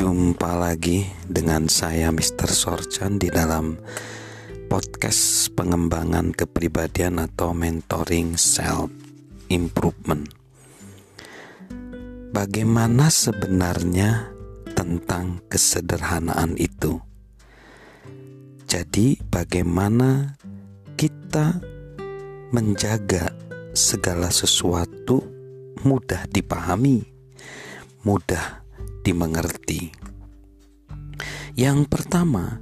Jumpa lagi dengan saya Mr. Sorchan di dalam podcast pengembangan kepribadian atau mentoring self improvement. Bagaimana sebenarnya tentang kesederhanaan itu? Jadi, bagaimana kita menjaga segala sesuatu mudah dipahami, mudah dimengerti. Yang pertama,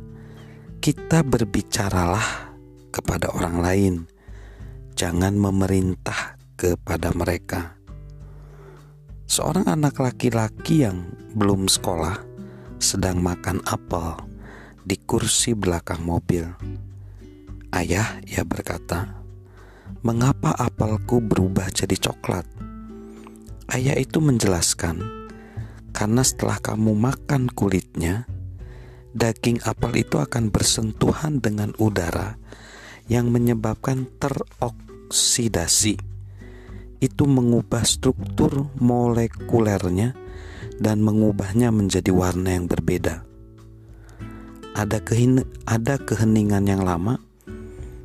kita berbicaralah kepada orang lain, jangan memerintah kepada mereka. Seorang anak laki-laki yang belum sekolah sedang makan apel di kursi belakang mobil. Ayah, ia berkata, "Mengapa apelku berubah jadi coklat?" Ayah itu menjelaskan, karena setelah kamu makan kulitnya, daging apel itu akan bersentuhan dengan udara yang menyebabkan teroksidasi. Itu mengubah struktur molekulernya dan mengubahnya menjadi warna yang berbeda. Ada, kehin ada keheningan yang lama,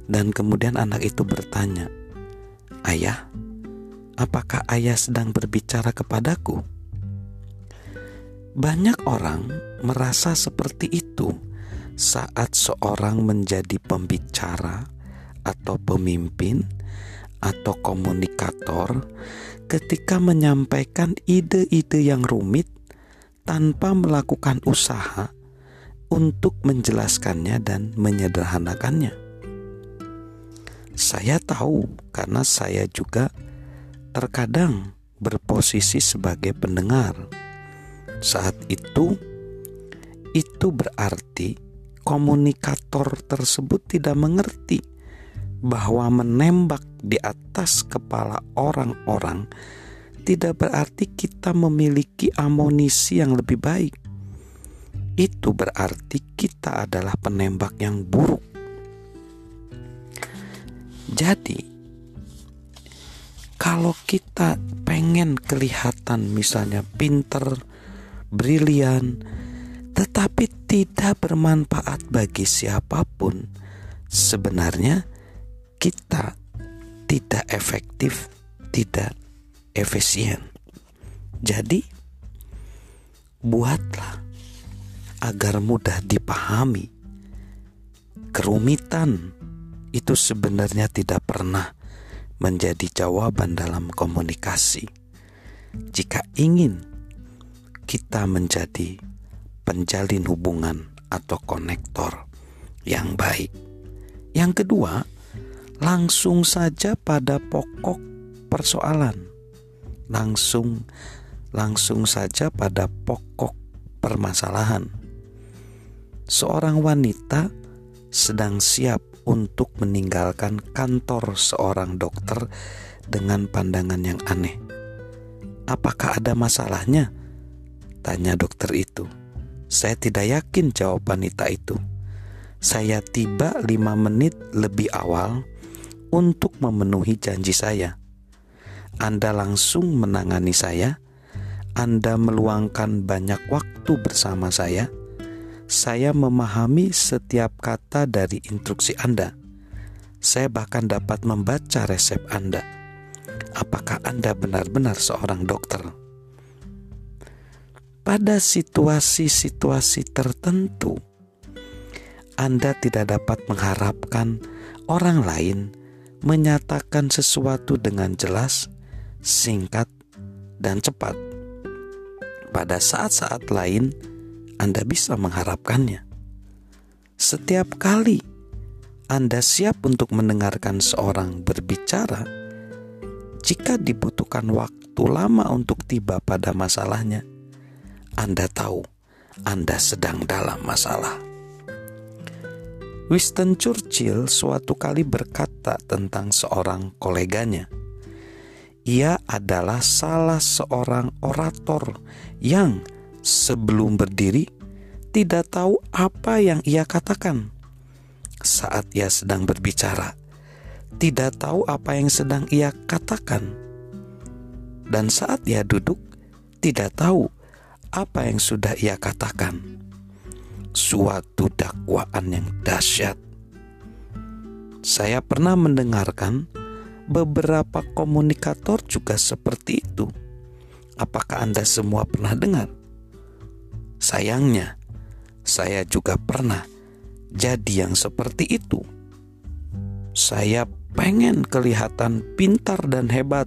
dan kemudian anak itu bertanya, "Ayah, apakah ayah sedang berbicara kepadaku?" Banyak orang merasa seperti itu saat seorang menjadi pembicara atau pemimpin atau komunikator ketika menyampaikan ide-ide yang rumit tanpa melakukan usaha untuk menjelaskannya dan menyederhanakannya. Saya tahu karena saya juga terkadang berposisi sebagai pendengar saat itu, itu berarti komunikator tersebut tidak mengerti bahwa menembak di atas kepala orang-orang tidak berarti kita memiliki amunisi yang lebih baik. Itu berarti kita adalah penembak yang buruk. Jadi, kalau kita pengen kelihatan misalnya pinter, brilian, tetapi tidak bermanfaat bagi siapa pun, sebenarnya kita tidak efektif, tidak efisien. Jadi, buatlah agar mudah dipahami. Kerumitan itu sebenarnya tidak pernah menjadi jawaban dalam komunikasi. Jika ingin kita menjadi penjalin hubungan atau konektor yang baik. Yang kedua, langsung saja pada pokok persoalan. Langsung langsung saja pada pokok permasalahan. Seorang wanita sedang siap untuk meninggalkan kantor seorang dokter dengan pandangan yang aneh. Apakah ada masalahnya? Tanya dokter itu. Saya tidak yakin jawab wanita itu. Saya tiba lima menit lebih awal untuk memenuhi janji saya. Anda langsung menangani saya. Anda meluangkan banyak waktu bersama saya. Saya memahami setiap kata dari instruksi Anda. Saya bahkan dapat membaca resep Anda. Apakah Anda benar-benar seorang dokter? Pada situasi-situasi tertentu, Anda tidak dapat mengharapkan orang lain menyatakan sesuatu dengan jelas, singkat, dan cepat. Pada saat-saat lain, Anda bisa mengharapkannya. Setiap kali Anda siap untuk mendengarkan seorang berbicara, jika dibutuhkan waktu lama untuk tiba pada masalahnya, anda tahu Anda sedang dalam masalah. Winston Churchill suatu kali berkata tentang seorang koleganya. Ia adalah salah seorang orator yang sebelum berdiri tidak tahu apa yang ia katakan. Saat ia sedang berbicara, tidak tahu apa yang sedang ia katakan. Dan saat ia duduk, tidak tahu apa yang sudah ia katakan. Suatu dakwaan yang dahsyat. Saya pernah mendengarkan beberapa komunikator juga seperti itu. Apakah Anda semua pernah dengar? Sayangnya, saya juga pernah jadi yang seperti itu. Saya pengen kelihatan pintar dan hebat,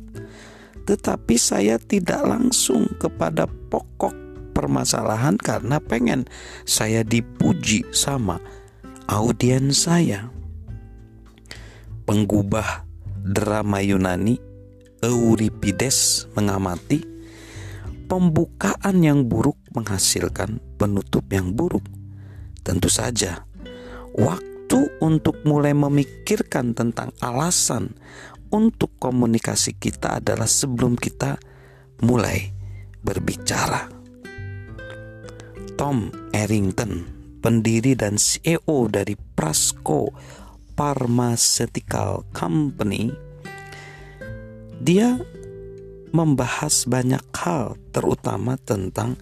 tetapi saya tidak langsung kepada pokok permasalahan karena pengen saya dipuji sama audiens saya. Penggubah drama Yunani Euripides mengamati pembukaan yang buruk menghasilkan penutup yang buruk. Tentu saja, waktu untuk mulai memikirkan tentang alasan untuk komunikasi kita adalah sebelum kita mulai berbicara. Tom Errington, pendiri dan CEO dari Prasco Pharmaceutical Company, dia membahas banyak hal, terutama tentang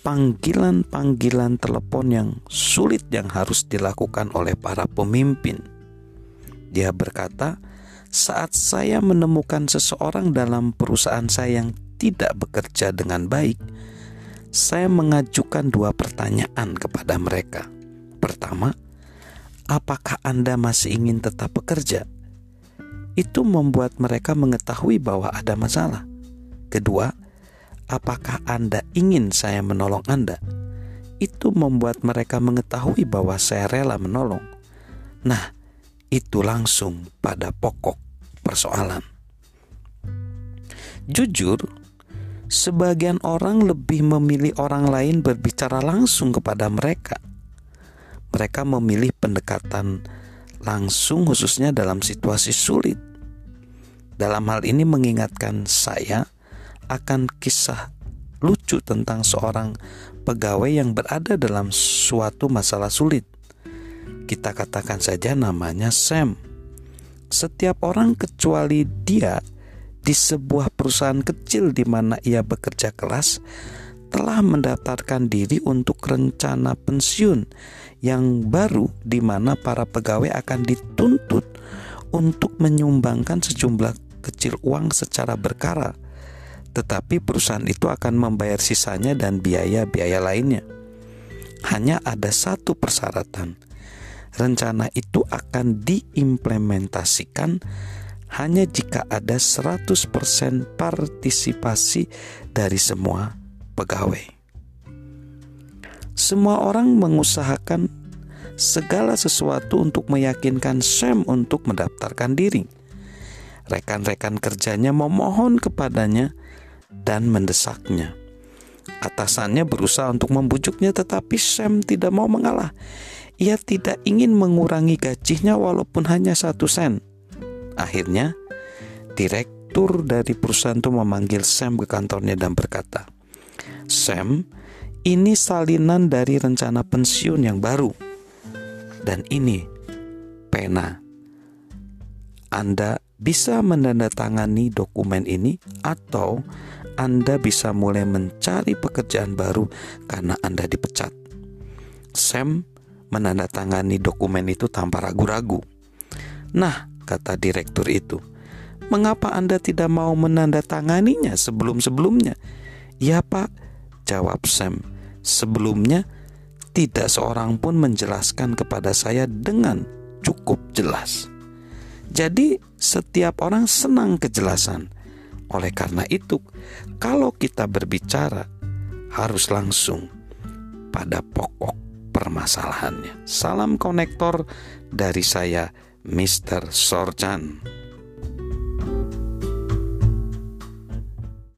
panggilan-panggilan telepon yang sulit yang harus dilakukan oleh para pemimpin. Dia berkata, "Saat saya menemukan seseorang dalam perusahaan saya yang tidak bekerja dengan baik, saya mengajukan dua pertanyaan kepada mereka. Pertama, apakah Anda masih ingin tetap bekerja? Itu membuat mereka mengetahui bahwa ada masalah. Kedua, apakah Anda ingin saya menolong Anda? Itu membuat mereka mengetahui bahwa saya rela menolong. Nah, itu langsung pada pokok persoalan. Jujur, sebagian orang lebih memilih orang lain berbicara langsung kepada mereka mereka memilih pendekatan langsung khususnya dalam situasi sulit. Dalam hal ini mengingatkan saya akan kisah lucu tentang seorang pegawai yang berada dalam suatu masalah sulit. Kita katakan saja namanya Sam. Setiap orang kecuali dia di sebuah perusahaan kecil di mana ia bekerja keras telah mendaftarkan diri untuk rencana pensiun yang baru di mana para pegawai akan dituntut untuk menyumbangkan sejumlah kecil uang secara berkala. Tetapi perusahaan itu akan membayar sisanya dan biaya-biaya lainnya. Hanya ada satu persyaratan. Rencana itu akan diimplementasikan hanya jika ada 100% partisipasi dari semua pegawai. Semua orang mengusahakan segala sesuatu untuk meyakinkan Sam untuk mendaftarkan diri. Rekan-rekan kerjanya memohon kepadanya dan mendesaknya. Atasannya berusaha untuk membujuknya tetapi Sam tidak mau mengalah. Ia tidak ingin mengurangi gajinya walaupun hanya satu sen. Akhirnya, direktur dari perusahaan itu memanggil Sam ke kantornya dan berkata, Sam, ini salinan dari rencana pensiun yang baru. Dan ini pena. Anda bisa menandatangani dokumen ini atau Anda bisa mulai mencari pekerjaan baru karena Anda dipecat. Sam menandatangani dokumen itu tanpa ragu-ragu. Nah, kata direktur itu, mengapa Anda tidak mau menandatanganinya sebelum-sebelumnya? Ya, Pak, Jawab Sam, sebelumnya tidak seorang pun menjelaskan kepada saya dengan cukup jelas. Jadi, setiap orang senang kejelasan. Oleh karena itu, kalau kita berbicara, harus langsung pada pokok permasalahannya. Salam konektor dari saya, Mr. Sorjan.